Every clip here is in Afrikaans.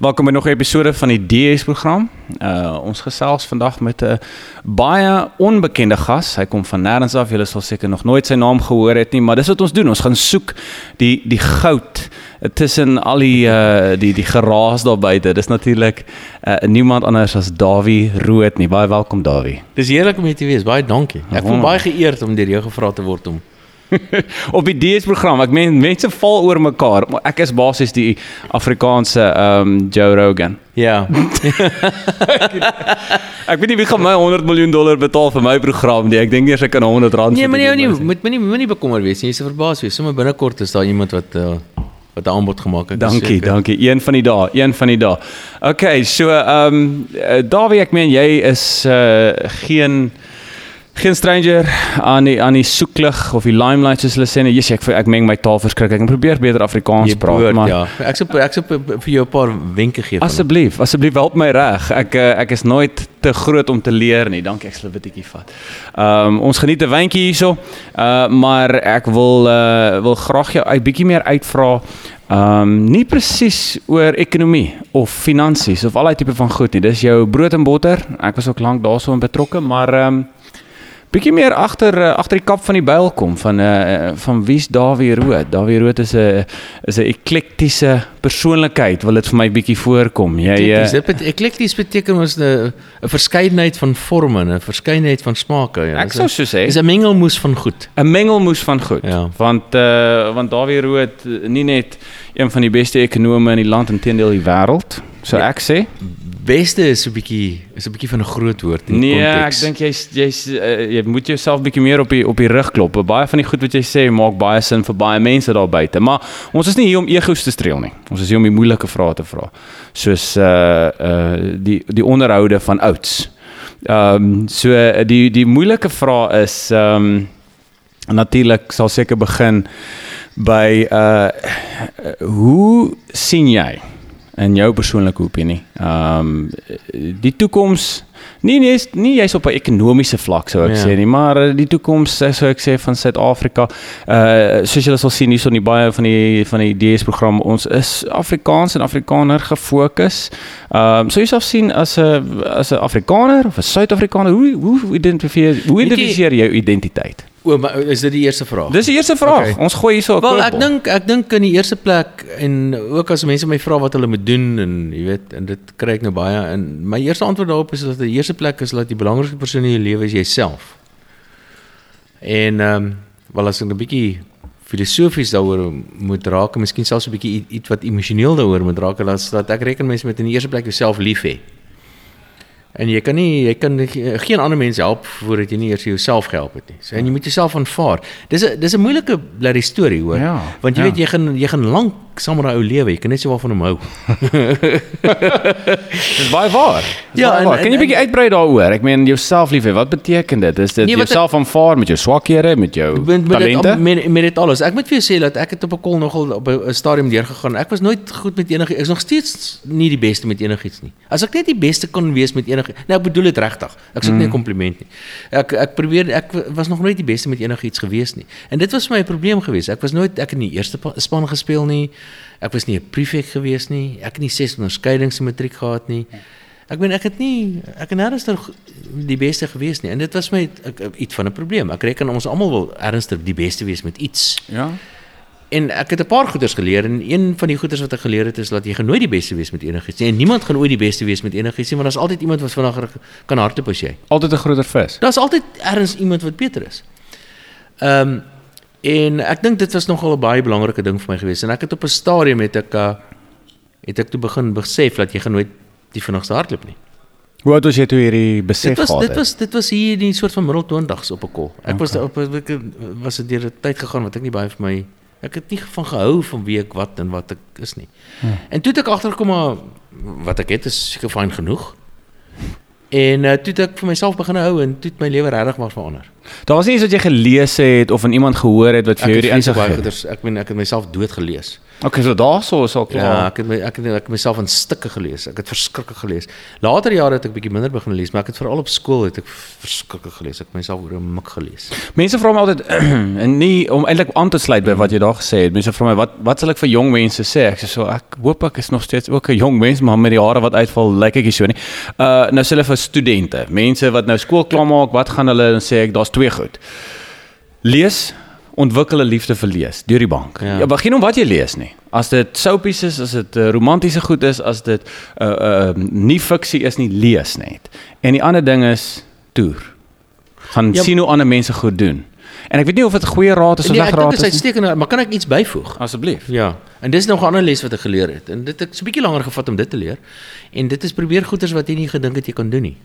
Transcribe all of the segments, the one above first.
Welkom by nog 'n episode van die DS program. Uh ons gesels vandag met 'n baie onbekende gas. Hy kom van nêrens af. Julle sal seker nog nooit sy naam gehoor het nie, maar dis wat ons doen. Ons gaan soek die die goud tussen al die uh die die geraas daar buite. Dis natuurlik uh niemand anders as Dawie Rood nie. Baie welkom Dawie. Dis heerlik om hier te wees. Baie dankie. Ek voel baie geëerd om deur jou gevra te word om op die DS program. Ek meen mense val oor mekaar, ek is basies die Afrikaanse ehm um, Joe Rogan. Ja. ek weet nie wie gaan my 100 miljoen dollar betaal vir my program nie. Ek dink eers ek kan 100 rand Nee, maar jy nie moet moenie moenie bekommer wees nie. Jy se verbaas wees. Sommige binnekort is daar iemand wat uh, wat 'n aanbod gemaak het. Dankie, dankie. Een van die dae, een van die dae. Okay, so ehm um, Dawie, ek meen jy is uh geen geen stranger aan die aan die soeklig of die limelight soos hulle sê nee yes, ek ek meng my taal verskrik ek probeer beter Afrikaans praat boord, maar ja. Ek sou ek sou vir jou 'n paar wenke gee asseblief asseblief help my reg. Ek eh, ek is nooit te groot om te leer nie. Dankie ek sal 'n bietjie vat. Ehm um, ons geniet 'n wyntjie hierso. Uh, maar ek wil uh, wil graag jou 'n bietjie meer uitvra Ehm um, nie presies oor ekonomie of finansies of al daai tipe van goed nie. Dis jou brood en botter. Ek was ook lank daarso betrokke, maar ehm um, bietjie meer agter uh, agter die kap van die byl kom van uh, van wie's Dawie Rood. Dawie Rood is 'n is 'n eklektiese persoonlikheid wil dit vir my bietjie voorkom. Jy Eklekties, uh, bet, eklekties beteken ons 'n 'n verskeidenheid van forme, 'n verskeidenheid van smake. Ja. Ek sou so sê. Is 'n mengelmoes van goed. 'n Mengelmoes van goed. Ja. Want uh, want Dawie Rood nie net een van die beste ekonome in die land inteendeel die wêreld, so ja. ek sê beste is 'n bietjie is 'n bietjie van 'n groot woord in nee, konteks. Nee, ek dink jy's jy's uh, jy moet jouself bietjie meer op die op die rug klop. Baie van die goed wat jy sê maak baie sin vir baie mense daar buite, maar ons is nie hier om egos te streel nie. Ons is hier om die moeilike vrae te vra. Soos uh uh die die onderhoude van ouds. Ehm um, so die die moeilike vraag is ehm um, natuurlik sal seker begin by uh hoe sien jy in jou persoonlike opinie. Ehm um, die toekoms nie nie is nie jy's op 'n ekonomiese vlak sou ek ja. sê nie, maar eh, die toekoms sou ek sê van Suid-Afrika, uh soos julle sal sien hier so in die baie van die van die DS program, ons is Afrikaans en Afrikaner gefokus. Ehm um, so jy sal sien as 'n as 'n Afrikaner of 'n Suid-Afrikaner, hoe hoe identifiseer hoe identifiseer jy jou identiteit? O, maar is dit die eerste vraag? Dis die eerste vraag. Okay. Ons gooi hierso 'n Wel, ek dink ek dink in die eerste plek en ook as mense my vra wat hulle moet doen en jy weet en dit kry ek nou baie en my eerste antwoord daarop is dat die eerste plek is dat die belangrikste persoon in jou lewe is jouself. En ehm um, wel as ek 'n bietjie filosofies daaroor moet raak, miskien selfs 'n bietjie iets wat emosioneel daaroor moet raak, dat ek reken mense met in die eerste plek jouself lief hê. En jy kan nie jy kan geen ander mens help voordat jy nie eers jouself gehelp het nie. So en jy moet jouself aanvaar. Dis 'n dis 'n moeilike blerrie storie hoor. Ja, Want jy ja. weet jy gaan jy gaan lank saam met daai ou lewe. Jy kan net so waarvan hom hou. Dis baie waar. Dis ja, baie en, waar. kan jy 'n bietjie uitbrei daaroor? Ek meen jouself lief hê. Wat beteken dit? Is dit nee, jouself aanvaar met jou swakhede, met jou met, met talente? Met met dit alles. Ek moet vir jou sê dat ek het op 'n kol nogal op 'n stadium deurgegaan. Ek was nooit goed met enige ek is nog steeds nie die beste met enigiets nie. As ek net die beste kon wees met enige Nou ek bedoel dit regtig. Ek sê mm. nie 'n kompliment nie. Ek ek probeer ek was nog nooit die beste met enigiets gewees nie. En dit was vir my 'n probleem geweest. Ek was nooit ek in die eerste span gespeel nie. Ek was nie 'n prefek gewees nie. Ek het nie ses onderskeidings in matriek gehad nie. Ek meen ek het nie ek het nêrens die beste gewees nie. En dit was my ek, iets van 'n probleem. Ek reken ons almal wil ernstig die beste wees met iets. Ja. En ek het 'n paar goeders geleer en een van die goeders wat ek geleer het is dat jy gaan nooit die beste wees met enigiets nie. En niemand gaan ooit die beste wees met enigiets nie, want daar's altyd iemand wat vinniger kan hardloop as jy. Altyd 'n groter vis. Daar's altyd ergens iemand wat beter is. Ehm um, En ek dink dit was nogal 'n baie belangrike ding vir my gewees en ek het op 'n stadium het ek uh, het ek toe begin besef dat jy gaan nooit die vinnigste hardloop nie. Hoe oud was jy toe hierdie besef gehad het? Dit was dit was hier in die soort van middel 20s op 'n kol. Ek okay. was op ek was deur 'n tyd gegaan wat ek nie baie vir my ek het nie van gehou van wie ek wat en wat ek is nie. Hmm. En toe het ek agtergekom maar wat ek het is seker fyn genoeg. En uh, toe het ek vir myself begin hou en toe het my lewe regtig maar verander. Daar was nie iets wat jy gelees het of van iemand gehoor het wat vir jou die insig gegee het. Ek meen ek het myself dood gelees. Okay, so daarso is al Ja, klaar. ek het my, ek het ek het myself in stukke gelees. Ek het verskriklik gelees. Later jare het ek bietjie minder begin lees, maar ek het veral op skool het ek verskriklik gelees. Ek het myself oor 'n mik gelees. Mense vra my altyd en nie om eintlik aan te sluit by wat jy daar gesê het. Mense vra my wat wat sal ek vir jong mense sê? Ek sê so ek hoop ek is nog steeds ook 'n jong mens, maar met die hare wat uitval, lyk ek nie so nie. Uh nou sê hulle vir studente, mense wat nou skool klaar maak, wat gaan hulle dan sê ek daar's twee goed. Lees ontwikkel 'n liefde vir lees deur die bank. Ja, Ja. begin om wat jy lees nie. As dit soapies is, as dit uh, romantiese goed is, as dit uh uh nie fiksie is nie, lees net. En die ander ding is toer. Gaan ja, sien hoe ander mense goed doen. En ek weet nie of dit 'n goeie raad is of Nee, sleg ek dink raad dit is is. nie. uitstekend, maar kan ek iets byvoeg? Asseblief. Ja, en dis nog 'n ander les wat ek geleer het. En dit het so 'n bietjie langer gevat om dit te leer. En dit is probeer goeders wat jy nie gedink het jy kan doen nie.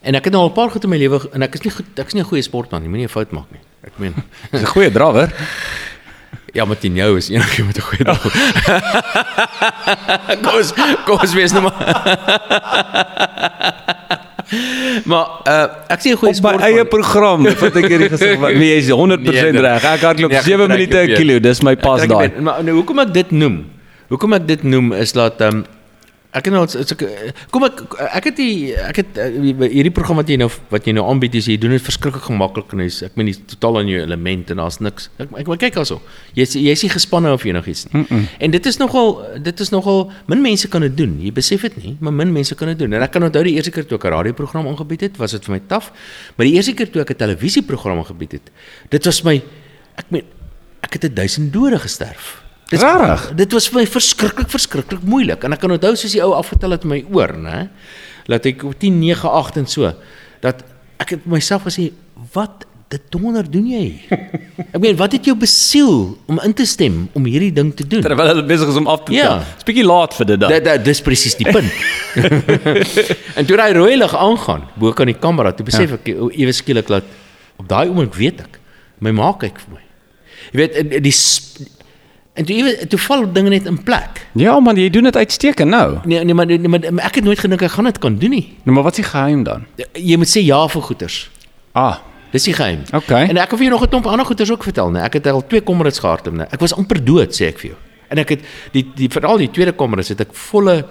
En ek het nou al 'n paar goed in my lewe en ek is nie goed, ek is nie 'n goeie sportman nie, moenie 'n fout maak nie. Ek meen Dis 'n goeie drawer. Ja, maar teen jou is enigiemand met 'n goeie dag. kom ons kom ons wees nou maar. maar uh, ek sê 'n goeie Op my sport. eie program het ek hierdie gesig. wat- Nee, jy is 100% Nee, reg. Ek hardloop nee, ek 7 trek minute 'n kilo. Dis my pas daai. Maar nou hoekom ek dit noem? Hoekom ek dit noem is dat ehm um, ek het nou as ek kom ek ek het die ek het uh, hierdie program wat jy nou wat jy nou aanbied is jy doen dit verskriklik gemaklik en jy's ek meen dis totaal in jou element en daar's niks. Ek ek, ek kyk also. Jy's jy's nie gespanne of enigiets nie. Mm -mm. En dit is nogal dit is nogal min mense kan dit doen. Jy besef dit nie, maar min mense kan dit doen. En ek kan onthou die eerste keer toe ek 'n radioprogram aangebied het, was dit vir my taaf. Maar die eerste keer toe ek 'n televisieprogram aangebied het, dit was my ek meen ek het 'n duisend dode gesterf. Dis Rarig? Dit was vir my verskriklik verskriklik moeilik en ek kan onthou soos die ou afgetel het my oor, né? Laat ek op 10 9 8 en so dat ek het myself gesê, wat dit donder doen jy? ek meen, wat het jou besiel om in te stem om hierdie ding te doen? Terwyl hulle besig is om af te Ja. tel. Dis bietjie laat vir dit dan. Dit dit dis presies die punt. en toe daai rooi lig aangaan bo kan die kamera, toe besef Ja. ek ewe skielik dat op daai oomblik weet ek, my ma kyk vir my. Jy weet die en toe ewe toe val dinge net in plek. Ja, man, jy doen dit uitstekend nou. Nee nee maar, nee, maar maar ek het nooit gedink ek gaan dit kan doen nie. Nou, maar wat is die geheim dan? Jy moet sê ja vir goeters. Ah, Dis die geheim. Okay. En ek kan vir jou nog 'n klomp ander goeters ook vertel, nee. Ek het al twee kommerits gehad, nee. Ek was amper dood, sê ek vir jou. En ek het die die veral die tweede kommerits het ek volle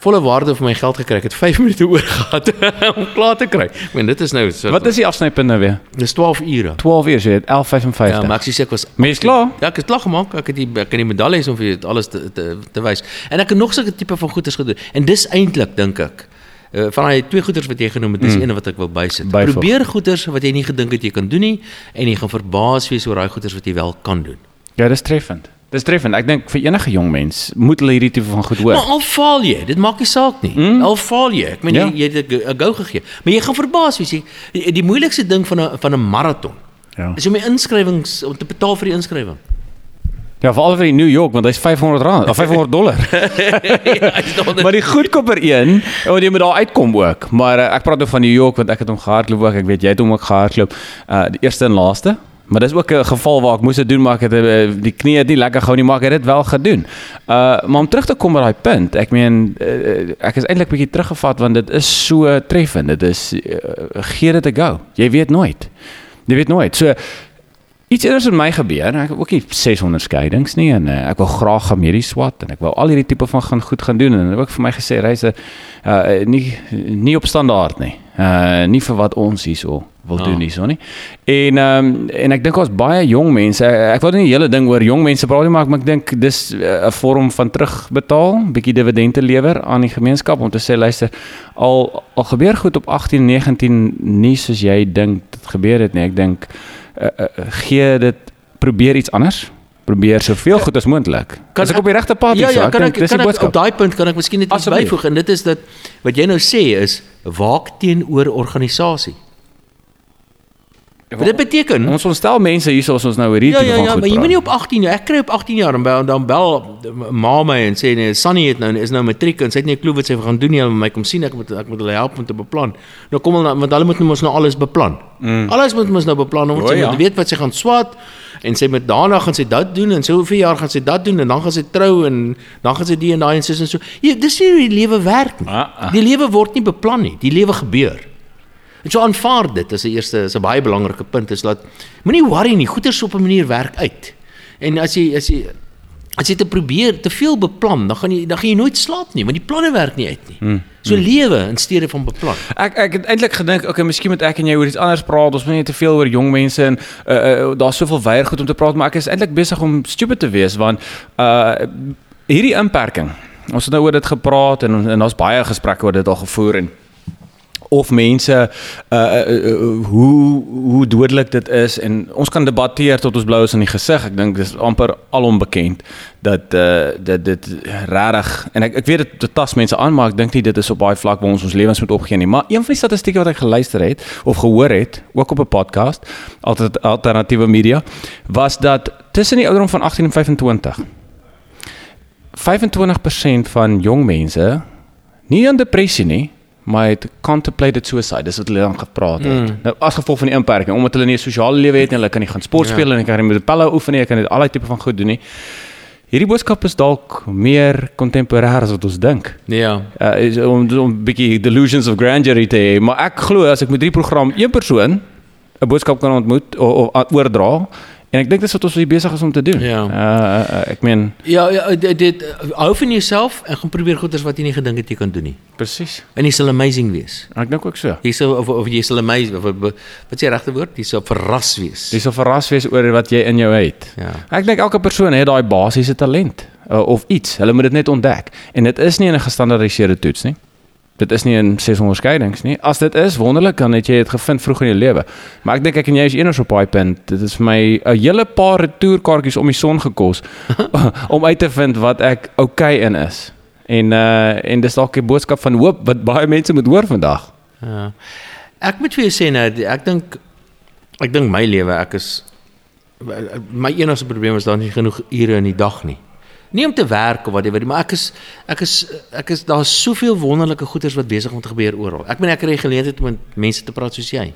volle waarde vir my geld gekry. Ek het 5 minute oor gehad om klaar te kry. Ek meen dit is nou so wat is die afsnypunt nou weer? dis 12 ure. 12 uur, jy het 11:55. Ja, maar ek sê ek was Mens klaar? Ja, ek het klaar gemaak. Ek het die ek kan die medaljes om vir alles te te, te wys. En ek het nog sulke tipe van goeders gedoen. En dis eintlik dink ek Uh, van die twee goeders wat jy genoem het, dis mm. een wat ek wil bysit. Probeer goeders wat jy nie gedink het jy kan doen nie en jy gaan verbaas wees oor daai goeders wat jy wel kan doen. Ja, dis treffend. Dis treffend. Ek dink vir enige jong mens moet hulle hierdie tipe van goed hoor. Maar al faal jy, dit maak nie saak nie. Mm. Al faal jy. Ek meen Ja. jy, jy het 'n go gegee. Maar jy gaan verbaas wees jy. Die, die moeilikste ding van 'n van 'n maraton Ja. is om die inskrywings om te betaal vir die inskrywing. Ja, veral vir die New York want hy's 500 rand, of 500 dollar. ja, maar die goedkoper een, want jy moet daar uitkom ook. Maar uh, ek praat nou van New York want ek het hom gehardloop ook. Ek weet jy het hom ook gehardloop. Uh die eerste en laaste. Maar dis ook 'n geval waar ek moes dit doen maar ek het uh, die knie het nie lekker gehou nie maar ek het dit wel gedoen. Uh maar om terug te kom by daai punt, ek meen uh, ek is eintlik bietjie teruggevat want dit is so treffend. Dit is uh, gee dit 'n go. Jy weet nooit. Jy weet nooit. So Iets anders met my gebeur. Ek het ook nie 600 skeidings nie en uh, ek wil graag gaan medies swat en ek wou al hierdie tipe van gaan goed gaan doen en hulle het ook vir my gesê reise uh nie nie op standaard nie. Uh nie vir wat ons hierso wil doen hierso nie. En ehm um, en ek dink ons baie jong mense. Ek, ek wil nie die hele ding oor jong mense praat nie, maar ek, ek dink dis uh, 'n vorm van terugbetaal, bietjie dividende lewer aan die gemeenskap om te sê luister, al al gebeur goed op 18 19 nie soos jy dink dit gebeur het nie. Ek dink uh, uh, gee dit probeer iets anders. Probeer soveel goed as moontlik. Kan As ek ek- op die regte pad is, Ja ja, kan dink ek dis die kan ek op boodskap. daai punt kan ek miskien net iets byvoeg en dit is dat wat jy nou sê is waak teenoor organisasie. Wat dit beteken Ons ontstel mense hier soos ons nou hierdie Ja tipe ja van ja, goed maar jy praat. moet nie op 18 jaar. Ek kry op 18 jaar en bel, dan bel ma my en sê nee, Sunny het nou is nou matriek en sy het nie 'n klou wat sy gaan doen nie. Hulle moet my kom sien. Ek moet ek moet hulle help om te beplan. Nou kom hulle want hulle moet nou mos nou alles beplan. Mm. Alles moet mos nou beplan om O, sy ja. moet weet wat sy gaan swat en sy moet daarna gaan sy dit doen en soveel jaar gaan sy dit doen en dan gaan sy trou en dan gaan sy die en daai en sis en so. Ja, dis nie hoe die lewe werk nie. Ah, ah. Die lewe word nie beplan nie. Die lewe gebeur. En so aanvaar dit as 'n eerste is 'n baie belangrike punt is dat moenie worry nie, goeie op 'n manier werk uit. En as jy as jy as jy te probeer te veel beplan, dan gaan jy dan gaan jy nooit slaap nie, want die planne werk nie uit nie. Hmm. So lewe in steede van beplan. Ek ek het eintlik gedink, okay, miskien moet ek en jy oor iets anders praat. Ons moet nie te veel oor jong mense en uh, uh, daar's soveel weier goed om te praat, maar ek is eintlik besig om stupid te wees want uh hierdie inperking. Ons het nou oor dit gepraat en en daar's baie gesprekke oor dit al gevoer en of mense uh, uh, uh hoe hoe dodelik dit is en ons kan debatteer tot ons blou is in die gesig. Ek dink dis amper alonbekend dat uh dat dit regtig en ek ek weet dit dit tas mense aan maar ek dink nie dit is op baie vlak waar ons ons lewens moet opgee nie. Maar een van die statistieke wat ek geluister het of gehoor het, ook op 'n podcast, altyd alternatiewe media, was dat tussen die ouderdom van 18 en 25 25% van jong mense nie aan depressie nie, maar het contemplated suicide. Dis wat hulle dan gepraat het. Mm. Nou as gevolg van die inperking, omdat hulle nie 'n sosiale lewe het nie, hulle kan nie gaan sport ja. speel ja. en hulle kan nie met pelle oefen nie, hulle kan nie al daai tipe van goed doen nie. Hierdie boodskap is dalk meer kontemporêr as wat ons dink. Ja. Uh, is om 'n bietjie delusions of grandeur te hê, maar ek glo as ek met hierdie program een persoon 'n boodskap kan ontmoet of, of oordra En ek dink dis wat ons besig is om te doen. Ja. Uh, uh ek meen Ja, ja dit, dit hou van jouself en gaan probeer goeders wat jy nie gedink het jy kan doen nie. Presies. En jy sal amazing wees. Ek dink ook so. Jy sal of, of jy sal amazing of wat is die regte woord? Jy sal verras wees. Jy sal verras wees oor wat jy in jou het. Ja. Ek dink elke persoon het daai basiese talent uh, of iets. Hulle moet dit net ontdek. En dit is nie 'n gestandaardiseerde toets nie. Dit is nie 'n ses onderskeidings nie. As dit is wonderlik, dan het jy dit gevind vroeg in jou lewe. Maar ek dink ek en jy is eeners op daai punt. Dit is vir my 'n hele paar retourkaartjies om die son gekos om uit te vind wat ek okay in is. En uh en dis dalk 'n boodskap van hoop wat baie mense moet hoor vandag. Ja. Ek moet vir jou sê nou, ek dink ek dink my lewe, ek is my enigste probleem is daar nie genoeg ure in die dag nie. Nie om te werk of whatever, maar ek is ek is ek is daar's soveel wonderlike goeders wat besig om te gebeur oral. Ek meen ek kry geleentheid om met mense te praat soos jy.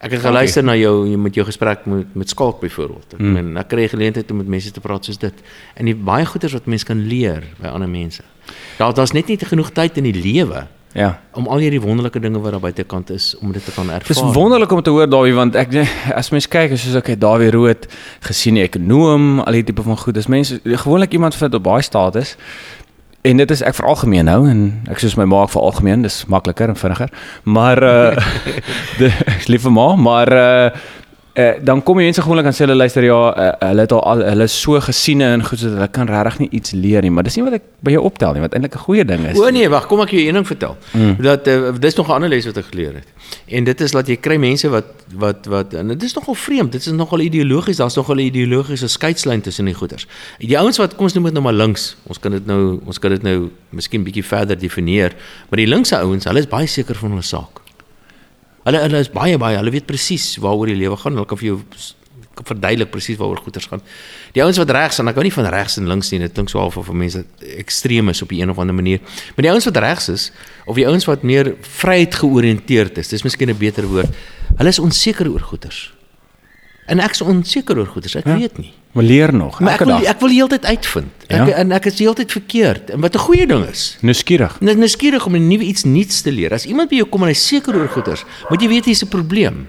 Ek het geluister na jou met jou gesprek met met Skalk byvoorbeeld. Ek hmm. meen ek kry geleentheid om met mense te praat soos dit. En die baie goeders wat mense kan leer by ander mense. Daar daar's net nie genoeg tyd in die lewe Ja. Om al hierdie wonderlike dinge wat daar buitekant is om dit te kan ervaar. Dis wonderlik om te hoor Dawie want ek as mens kyk soos ek het Dawie Rood gesien die ekonom, al die tipe van goed. Dis mense gewoonlik iemand vind op baie status. En dit is ek vir algemeen nou en ek soos my maak vir algemeen, dis makliker en vinniger. Maar uh die liewe ma, maar uh Uh, dan kom die mense gewoonlik aan sê hulle luister ja, uh, hulle het al hulle is so gesiene en goed so hulle kan regtig nie iets leer nie, maar dis nie wat ek by jou optel nie, wat eintlik 'n goeie ding is. O nee, wag, kom ek jou een ding vertel. Mm. Dat uh, dis nog 'n ander les wat ek geleer het. En dit is dat jy kry mense wat wat wat en dit is nogal vreemd, dit is nogal ideologies, daar's nogal 'n ideologiese skeidslyn tussen die goeters. Die ouens wat kom ons noem dit nou maar links. Ons kan dit nou ons kan dit nou miskien bietjie verder definieer, maar die linkse ouens, hulle is baie seker van hulle saak. Hulle hulle is baie baie, hulle weet presies waaroor die lewe gaan. Hulle kan vir jou verduidelik presies waaroor goeters gaan. Die ouens wat regs en ek hou nie van regs en links nie. Dit klink so half of mense ekstreem is op 'n of ander manier. Maar die ouens wat regs is of die ouens wat meer vryheid georiënteerd is, dis miskien 'n beter woord. Hulle is onseker oor goeters. En ek is onseker oor goeders. Ek ja. weet nie. Maar leer nog. Maar ek wil, ek wil heeltyd uitvind. Ek ja. en ek is heeltyd verkeerd. En wat 'n goeie ding is. Nuuskierig. Net nuuskierig om 'n nuwe iets nuuts te leer. As iemand by jou kom en hy seker oor goeders, moet jy weet hier's 'n probleem.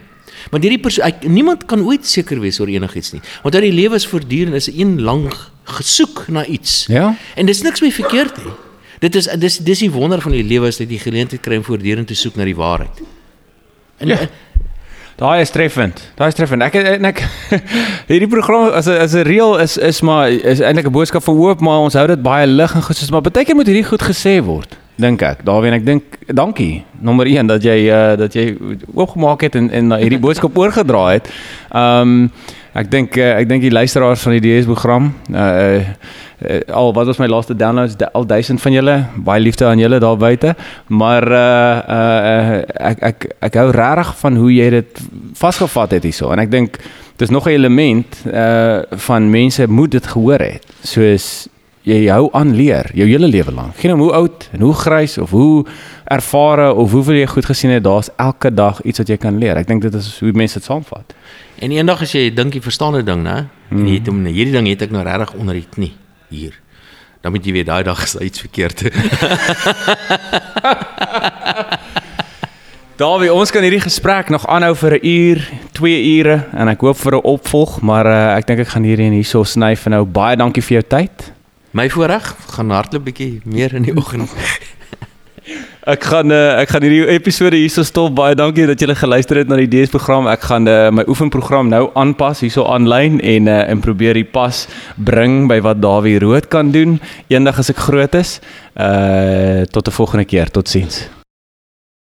Want hierdie persoon niemand kan ooit seker wees oor enigiets nie. Want uit die lewe is voortdurend is 'n een lang gesoek na iets. Ja. En dis niks meer verkeerd nie. Dit is dis dis die wonder van die lewe is dat jy geleentheid kry om voortdurend te soek na die waarheid. En, ja. Daai is treffend. Daai is treffend. Ek en ek hierdie program as 'n as 'n reël is is maar is eintlik 'n boodskap van hoop, maar ons hou dit baie lig en goed, soos maar baie keer moet hierdie goed gesê word. Dink ek. Daar wen ek dink dankie. Nommer 1 dat jy uh, dat jy oopgemaak het en en hierdie boodskap oorgedra het. Ehm um, ek dink uh, ek dink die luisteraars van die DS program uh uh, al wat was my laaste downloads? Al duisend van julle. Baie liefde aan julle daar buite. Maar uh uh ek ek ek hou regtig van hoe jy dit vasgevat het hierso. En ek dink dis nog 'n element uh van mense moet dit gehoor het. Soos jy hou aan leer jou hele lewe lank geen om hoe oud en hoe grys of hoe ervare of hoeveel jy goed gesien het daar's elke dag iets wat jy kan leer. Ek dink dit is hoe mense dit saamvat en eendag as jy dink jy verstaan 'n ding nê mm. en jy het hom hierdie ding het ek nou regtig onder die knie hier. Dan moet jy weet daai dag is iets verkeerd. Dawie, ons kan hierdie gesprek nog aanhou vir 'n uur, 2 ure en ek hoop vir 'n opvolg, maar uh, ek dink ek gaan hierdie en hierso sny vir nou. Baie dankie vir jou tyd. My voorreg, gaan hardloop bietjie meer in die oggend. Ek gaan uh, ek gaan hierdie episode hierso stop. Baie dankie dat julle geluister het na die DS program. Ek gaan uh, my oefenprogram nou aanpas hierso aanlyn en uh, en probeer die pas bring by wat Dawie Rood kan doen eendag as ek groot is. Uh tot 'n volgende keer. Totsiens.